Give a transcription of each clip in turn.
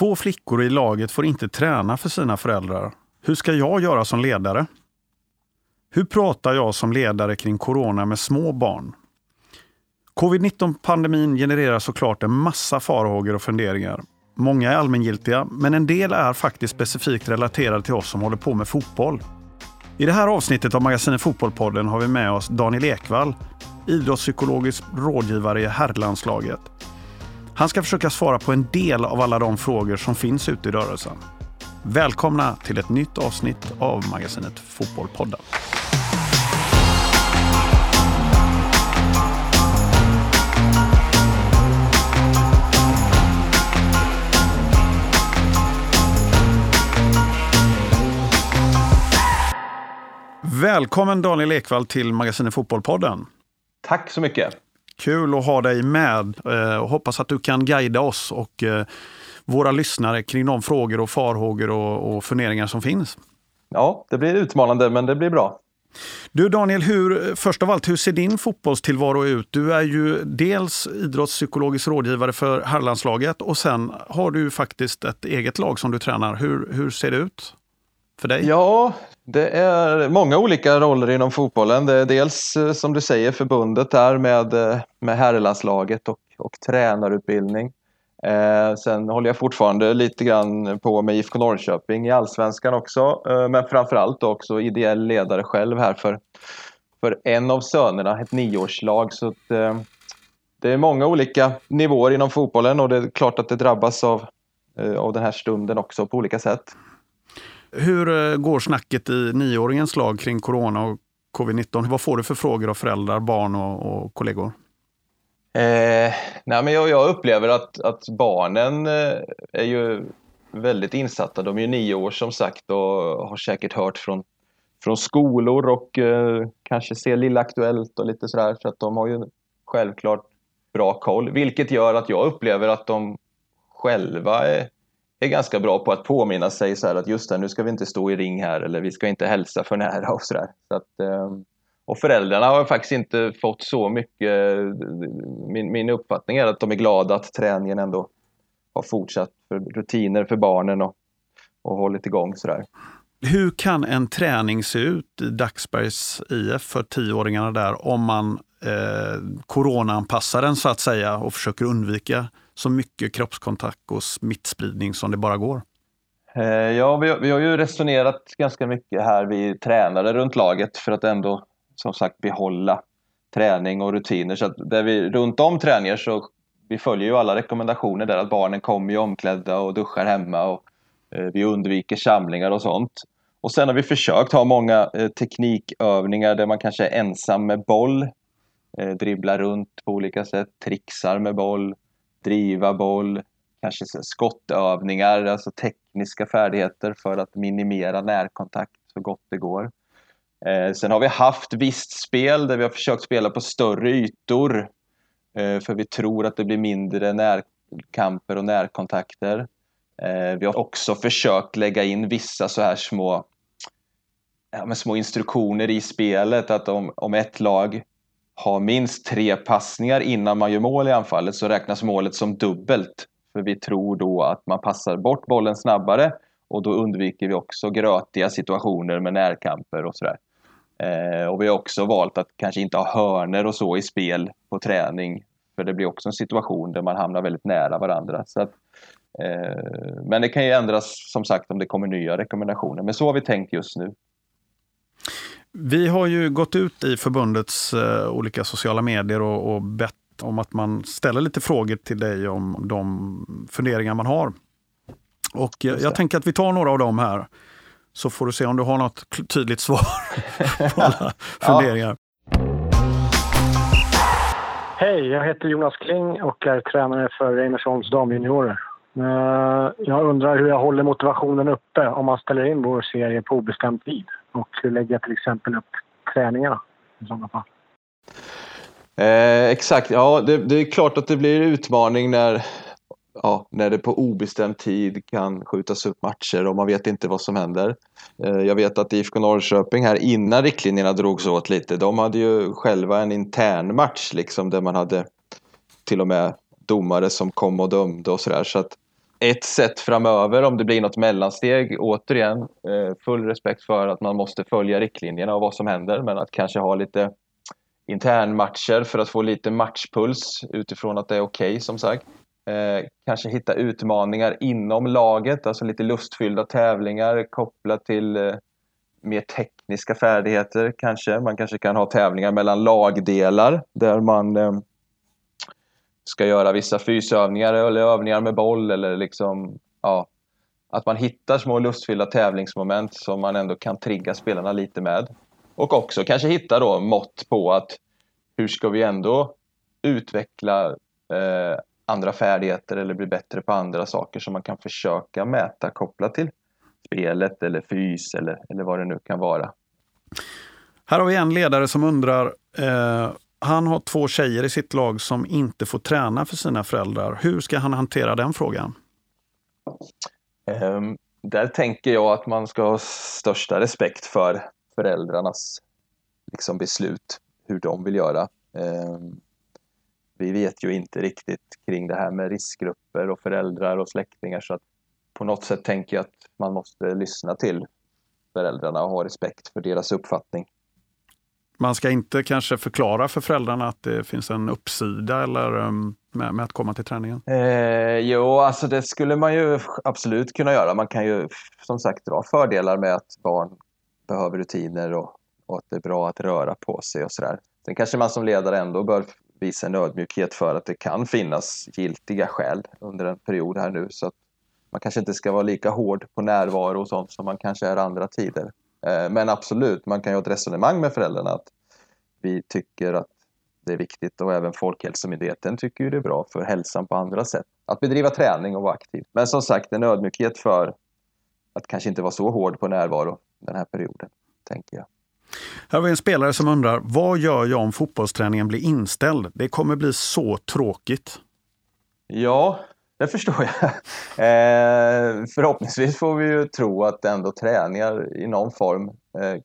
Två flickor i laget får inte träna för sina föräldrar. Hur ska jag göra som ledare? Hur pratar jag som ledare kring corona med små barn? Covid-19-pandemin genererar såklart en massa farhågor och funderingar. Många är allmängiltiga, men en del är faktiskt specifikt relaterade till oss som håller på med fotboll. I det här avsnittet av magasinet Fotbollpodden har vi med oss Daniel Ekvall, idrottspsykologisk rådgivare i herrlandslaget. Han ska försöka svara på en del av alla de frågor som finns ute i rörelsen. Välkomna till ett nytt avsnitt av magasinet Fotbollpodden. Välkommen Daniel Ekvall till magasinet Fotbollpodden. Tack så mycket. Kul att ha dig med eh, och hoppas att du kan guida oss och eh, våra lyssnare kring de frågor och farhågor och, och funderingar som finns. Ja, det blir utmanande men det blir bra. Du Daniel, hur, först av allt, hur ser din fotbollstillvaro ut? Du är ju dels idrottspsykologisk rådgivare för herrlandslaget och sen har du faktiskt ett eget lag som du tränar. Hur, hur ser det ut för dig? Ja, det är många olika roller inom fotbollen. Det är dels eh, som du säger förbundet där med, eh, med herrlandslaget och, och tränarutbildning. Eh, sen håller jag fortfarande lite grann på med IFK Norrköping i allsvenskan också. Eh, men framförallt också ideell ledare själv här för, för en av sönerna, ett nioårslag. Så att, eh, det är många olika nivåer inom fotbollen och det är klart att det drabbas av, eh, av den här stunden också på olika sätt. Hur eh, går snacket i nioåringens lag kring corona och covid-19? Vad får du för frågor av föräldrar, barn och, och kollegor? Eh, nej men jag, jag, upplever att, att barnen eh, är ju väldigt insatta. De är ju nio år som sagt och har säkert hört från, från skolor och eh, kanske ser Lilla Aktuellt och lite sådär. Så att de har ju självklart bra koll. Vilket gör att jag upplever att de själva är, är ganska bra på att påminna sig så att just det, nu ska vi inte stå i ring här eller vi ska inte hälsa för nära och sådär. Så att, ehm, och föräldrarna har faktiskt inte fått så mycket. Min, min uppfattning är att de är glada att träningen ändå har fortsatt för rutiner för barnen och, och hållit igång sådär. Hur kan en träning se ut i Dagsbergs IF för tioåringarna där om man eh, coronaanpassar den så att säga och försöker undvika så mycket kroppskontakt och smittspridning som det bara går? Eh, ja, vi, vi har ju resonerat ganska mycket här, vi tränare runt laget för att ändå som sagt behålla träning och rutiner. Så att där vi, runt om träningar så vi följer ju alla rekommendationer där att barnen kommer ju omklädda och duschar hemma och eh, vi undviker samlingar och sånt. Och sen har vi försökt ha många eh, teknikövningar där man kanske är ensam med boll, eh, runt på olika sätt, trixar med boll, driva boll, kanske skottövningar, alltså tekniska färdigheter för att minimera närkontakt så gott det går. Eh, sen har vi haft visst spel där vi har försökt spela på större ytor. Eh, för vi tror att det blir mindre närkamper och närkontakter. Eh, vi har också försökt lägga in vissa så här små, ja, små instruktioner i spelet. Att om, om ett lag har minst tre passningar innan man gör mål i anfallet så räknas målet som dubbelt. För vi tror då att man passar bort bollen snabbare och då undviker vi också grötiga situationer med närkamper och sådär. Eh, och vi har också valt att kanske inte ha hörner och så i spel på träning. För det blir också en situation där man hamnar väldigt nära varandra. Så att, eh, men det kan ju ändras som sagt om det kommer nya rekommendationer. Men så har vi tänkt just nu. Vi har ju gått ut i förbundets eh, olika sociala medier och, och bett om att man ställer lite frågor till dig om de funderingar man har. Och jag, jag tänker att vi tar några av dem här. Så får du se om du har något tydligt svar på alla funderingar. Hej, jag heter Jonas Kling och är tränare för Reimersholms damjuniorer. Eh, jag undrar hur jag håller motivationen uppe om man ställer in vår serie på obestämd tid. Och lägga till exempel upp träningarna i sådana fall? Eh, exakt, ja det, det, är klart att det blir utmaning när ja, när det på obestämd tid kan skjutas upp matcher och man vet inte vad som händer. Eh, jag vet att IFK Norrköping här innan riktlinjerna drogs åt lite, de hade ju själva en intern match liksom där man hade till och med domare som kom och dömde och sådär. Så att ett sätt framöver om det blir något mellansteg. Återigen, eh, full respekt för att man måste följa riktlinjerna och vad som händer, men att kanske ha lite internmatcher för att få lite matchpuls utifrån att det är okej okay, som sagt. Eh, kanske hitta utmaningar inom laget, alltså lite lustfyllda tävlingar kopplat till eh, mer tekniska färdigheter kanske. Man kanske kan ha tävlingar mellan lagdelar där man eh, ska göra vissa fysövningar eller övningar med boll eller liksom, ja, att man hittar små lustfyllda tävlingsmoment som man ändå kan trigga spelarna lite med. Och också kanske hitta då mått på att hur ska vi ändå utveckla eh, andra färdigheter eller bli bättre på andra saker som man kan försöka mäta kopplat till spelet eller fys eller, eller vad det nu kan vara. Här har vi en ledare som undrar, eh, han har två tjejer i sitt lag som inte får träna för sina föräldrar. Hur ska han hantera den frågan? Um, där tänker jag att man ska ha största respekt för föräldrarnas liksom, beslut, hur de vill göra. Um, vi vet ju inte riktigt kring det här med riskgrupper och föräldrar och släktingar så att på något sätt tänker jag att man måste lyssna till föräldrarna och ha respekt för deras uppfattning. Man ska inte kanske förklara för föräldrarna att det finns en uppsida eller um, med, med att komma till träningen? Eh, jo, alltså det skulle man ju absolut kunna göra. Man kan ju som sagt dra fördelar med att barn behöver rutiner och, och att det är bra att röra på sig och sådär. Sen kanske man som ledare ändå bör visa en ödmjukhet för att det kan finnas giltiga skäl under en period här nu. Så att man kanske inte ska vara lika hård på närvaro och sånt som man kanske är andra tider. Eh, men absolut, man kan ju ha ett resonemang med föräldrarna att vi tycker att det är viktigt och även Folkhälsomyndigheten tycker ju det är bra för hälsan på andra sätt. Att bedriva träning och vara aktiv. Men som sagt, en ödmjukhet för att kanske inte vara så hård på närvaro den här perioden, tänker jag. Här har vi en spelare som undrar, vad gör jag om fotbollsträningen blir inställd? Det kommer bli så tråkigt. Ja, det förstår jag. Eh, förhoppningsvis får vi ju tro att ändå träningar i någon form eh,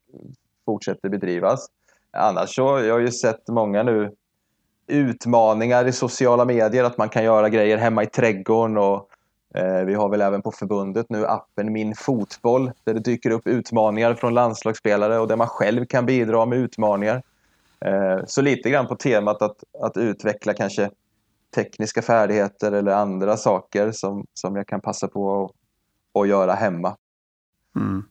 fortsätter bedrivas. Annars så, jag har ju sett många nu utmaningar i sociala medier, att man kan göra grejer hemma i trädgården och eh, vi har väl även på förbundet nu appen Min Fotboll där det dyker upp utmaningar från landslagsspelare och där man själv kan bidra med utmaningar. Eh, så lite grann på temat att, att utveckla kanske tekniska färdigheter eller andra saker som, som jag kan passa på att, att göra hemma. Mm.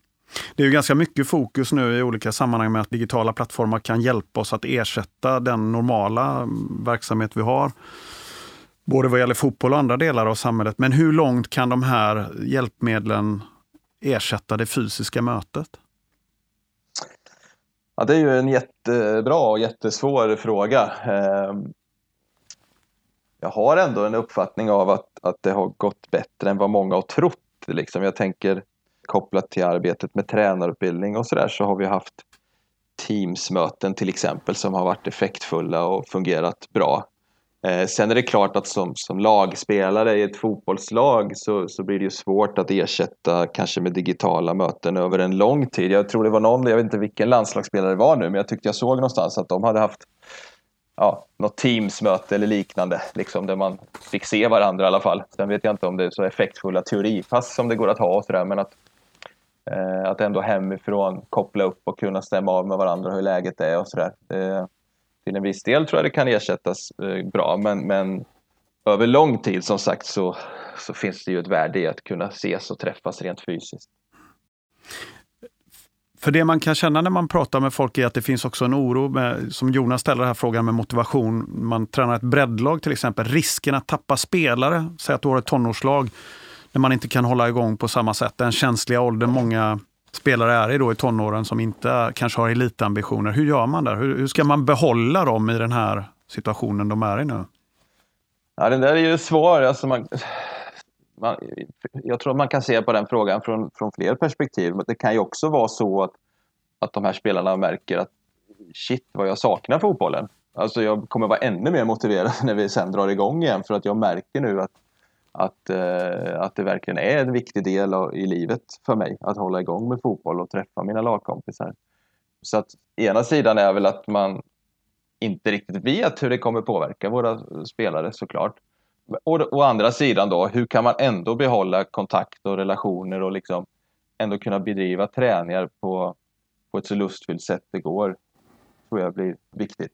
Det är ju ganska mycket fokus nu i olika sammanhang med att digitala plattformar kan hjälpa oss att ersätta den normala verksamhet vi har. Både vad gäller fotboll och andra delar av samhället. Men hur långt kan de här hjälpmedlen ersätta det fysiska mötet? Ja, det är ju en jättebra och jättesvår fråga. Jag har ändå en uppfattning av att, att det har gått bättre än vad många har trott. Liksom. Jag tänker kopplat till arbetet med tränarutbildning och sådär så har vi haft Teamsmöten till exempel som har varit effektfulla och fungerat bra. Eh, sen är det klart att som, som lagspelare i ett fotbollslag så, så blir det ju svårt att ersätta kanske med digitala möten över en lång tid. Jag tror det var någon, jag vet inte vilken landslagsspelare det var nu, men jag tyckte jag såg någonstans att de hade haft ja, något Teamsmöte eller liknande, liksom, där man fick se varandra i alla fall. Sen vet jag inte om det är så effektfulla teoripass som det går att ha och sådär, men att Eh, att ändå hemifrån koppla upp och kunna stämma av med varandra hur läget är och sådär. Eh, till en viss del tror jag det kan ersättas eh, bra men, men över lång tid som sagt så, så finns det ju ett värde i att kunna ses och träffas rent fysiskt. För det man kan känna när man pratar med folk är att det finns också en oro, med, som Jonas ställer den här frågan med motivation. Man tränar ett breddlag till exempel, risken att tappa spelare, säg att du har ett tonårslag, när man inte kan hålla igång på samma sätt. Den känsliga åldern många spelare är i då i tonåren som inte kanske har elitambitioner. Hur gör man där? Hur, hur ska man behålla dem i den här situationen de är i nu? Ja, den där är ju svår. Alltså man, man, jag tror man kan se på den frågan från, från fler perspektiv. Det kan ju också vara så att, att de här spelarna märker att shit vad jag saknar fotbollen. Alltså jag kommer vara ännu mer motiverad när vi sen drar igång igen för att jag märker nu att att, eh, att det verkligen är en viktig del av, i livet för mig att hålla igång med fotboll och träffa mina lagkompisar. Så att ena sidan är väl att man inte riktigt vet hur det kommer påverka våra spelare såklart. Och å andra sidan då, hur kan man ändå behålla kontakt och relationer och liksom ändå kunna bedriva träningar på, på ett så lustfyllt sätt det går, tror jag blir viktigt.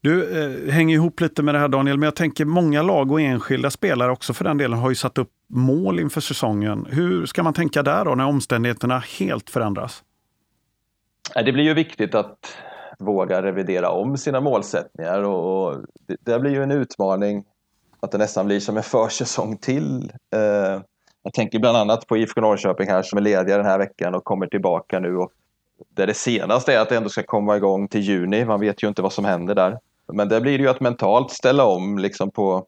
Du eh, hänger ihop lite med det här Daniel, men jag tänker många lag och enskilda spelare också för den delen har ju satt upp mål inför säsongen. Hur ska man tänka där då när omständigheterna helt förändras? Det blir ju viktigt att våga revidera om sina målsättningar och det, det blir ju en utmaning att det nästan blir som en försäsong till. Eh, jag tänker bland annat på IFK Norrköping här som är lediga den här veckan och kommer tillbaka nu. Och där det senaste är att det ändå ska komma igång till juni. Man vet ju inte vad som händer där. Men det blir ju att mentalt ställa om liksom på,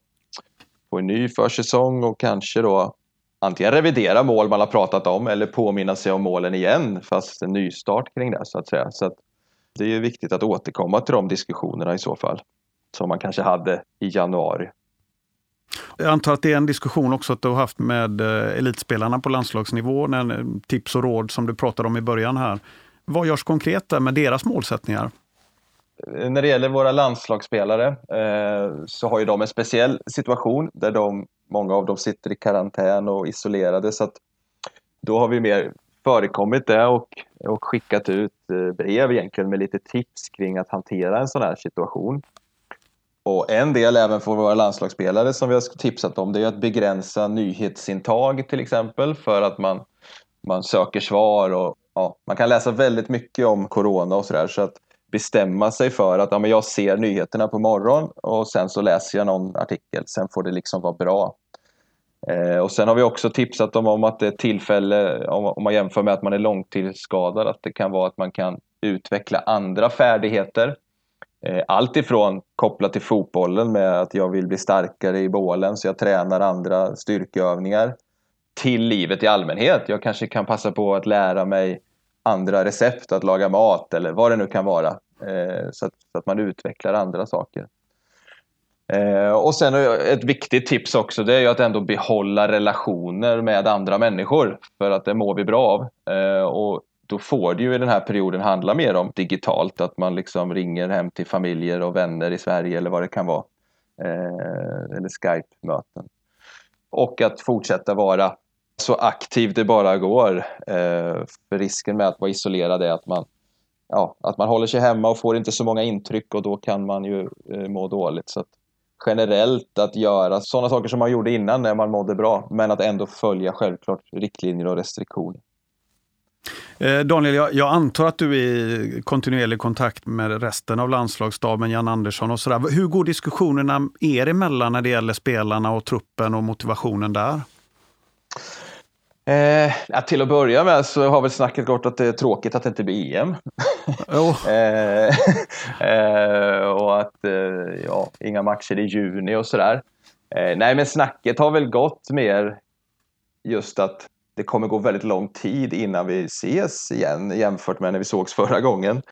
på en ny försäsong och kanske då antingen revidera mål man har pratat om eller påminna sig om målen igen fast en nystart kring det så att säga. Så att det är ju viktigt att återkomma till de diskussionerna i så fall som man kanske hade i januari. Jag antar att det är en diskussion också att du har haft med eh, elitspelarna på landslagsnivå, eh, tips och råd som du pratade om i början här. Vad görs konkret där med deras målsättningar? Eh, när det gäller våra landslagsspelare eh, så har ju de en speciell situation där de, många av dem sitter i karantän och isolerade. Så att då har vi mer förekommit det och, och skickat ut brev egentligen med lite tips kring att hantera en sån här situation. Och en del även för våra landslagsspelare som vi har tipsat om det är att begränsa nyhetsintag till exempel för att man, man söker svar och ja, man kan läsa väldigt mycket om corona och sådär. Så att bestämma sig för att ja, men jag ser nyheterna på morgonen och sen så läser jag någon artikel, sen får det liksom vara bra. Eh, och sen har vi också tipsat dem om att det är tillfälle, om, om man jämför med att man är långtidsskadad, att det kan vara att man kan utveckla andra färdigheter. Eh, allt ifrån kopplat till fotbollen med att jag vill bli starkare i bålen så jag tränar andra styrkeövningar till livet i allmänhet. Jag kanske kan passa på att lära mig andra recept att laga mat eller vad det nu kan vara. Eh, så, att, så att, man utvecklar andra saker. Eh, och sen ett viktigt tips också det är ju att ändå behålla relationer med andra människor för att det mår vi bra av. och då får det ju i den här perioden handla mer om digitalt, att man liksom ringer hem till familjer och vänner i Sverige eller vad det kan vara. Eh, eller Skype-möten. Och att fortsätta vara så aktiv det bara går. Eh, för risken med att vara isolerad är att man, ja, att man håller sig hemma och får inte så många intryck och då kan man ju eh, må dåligt. Så att generellt att göra sådana saker som man gjorde innan när man mådde bra, men att ändå följa självklart riktlinjer och restriktioner. Eh, Daniel, jag, jag, antar att du är i kontinuerlig kontakt med resten av landslagsstaben, Jan Andersson och sådär. Hur går diskussionerna er emellan när det gäller spelarna och truppen och motivationen där? Eh, till att börja med så har väl snacket gått att det är tråkigt att det inte blir EM. Oh. eh, eh, och att eh, ja, inga matcher i juni och sådär. Eh, nej, men snacket har väl gått mer just att det kommer gå väldigt lång tid innan vi ses igen jämfört med när vi sågs förra gången.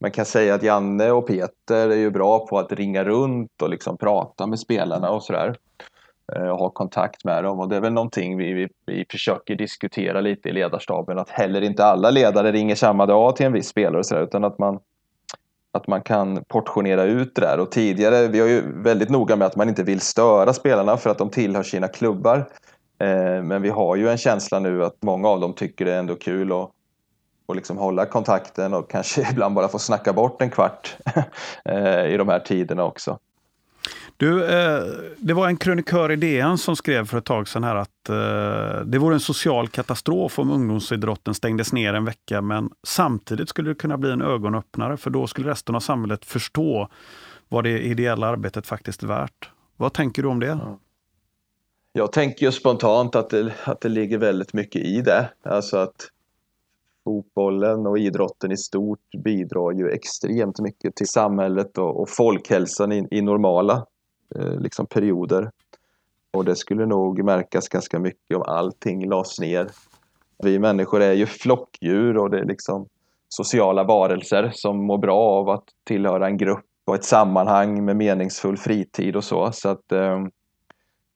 Man kan säga att Janne och Peter är ju bra på att ringa runt och liksom prata med spelarna och sådär. Eh, och ha kontakt med dem och det är väl någonting vi, vi, vi försöker diskutera lite i ledarstaben att heller inte alla ledare ringer samma dag till en viss spelare och sådär utan att man att man kan portionera ut det där. Och tidigare, vi är ju väldigt noga med att man inte vill störa spelarna för att de tillhör sina klubbar. Eh, men vi har ju en känsla nu att många av dem tycker det är ändå kul att och liksom hålla kontakten och kanske ibland bara få snacka bort en kvart eh, i de här tiderna också. Du, eh, det var en krönikör i DN som skrev för ett tag sedan här att det vore en social katastrof om ungdomsidrotten stängdes ner en vecka, men samtidigt skulle det kunna bli en ögonöppnare, för då skulle resten av samhället förstå vad det ideella arbetet faktiskt är värt. Vad tänker du om det? Ja. Jag tänker ju spontant att det, att det ligger väldigt mycket i det. Alltså att fotbollen och idrotten i stort bidrar ju extremt mycket till samhället och, och folkhälsan i, i normala eh, liksom perioder. Och det skulle nog märkas ganska mycket om allting lades ner. Vi människor är ju flockdjur och det är liksom sociala varelser som mår bra av att tillhöra en grupp och ett sammanhang med meningsfull fritid och så. Så att eh,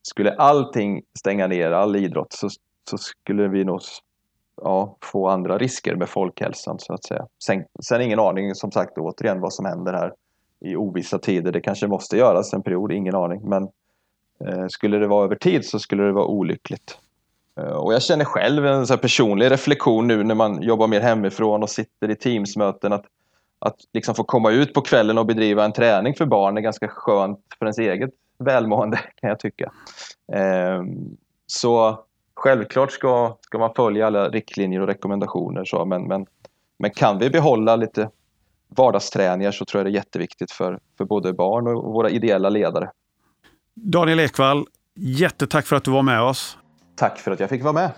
skulle allting stänga ner, all idrott, så, så skulle vi nog ja, få andra risker med folkhälsan så att säga. Sen, sen ingen aning som sagt återigen vad som händer här i ovissa tider. Det kanske måste göras en period, ingen aning. Men Eh, skulle det vara över tid så skulle det vara olyckligt. Eh, och jag känner själv en så personlig reflektion nu när man jobbar mer hemifrån och sitter i teamsmöten att, att liksom få komma ut på kvällen och bedriva en träning för barn är ganska skönt för ens eget välmående kan jag tycka. Ehm, så självklart ska, ska man följa alla riktlinjer och rekommendationer så, men, men, men kan vi behålla lite vardagsträningar så tror jag det är jätteviktigt för, för både barn och våra ideella ledare. Daniel Ekvall, jättetack för att du var med oss. Tack för att jag fick vara med.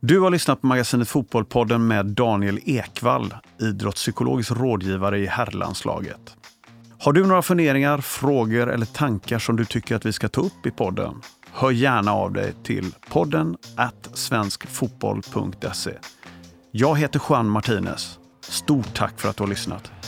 Du har lyssnat på magasinet Fotbollpodden med Daniel Ekvall, idrottspsykologisk rådgivare i herrlandslaget. Har du några funderingar, frågor eller tankar som du tycker att vi ska ta upp i podden? Hör gärna av dig till podden svenskfotboll.se. Jag heter Juan Martinez. Stort tack för att du har lyssnat.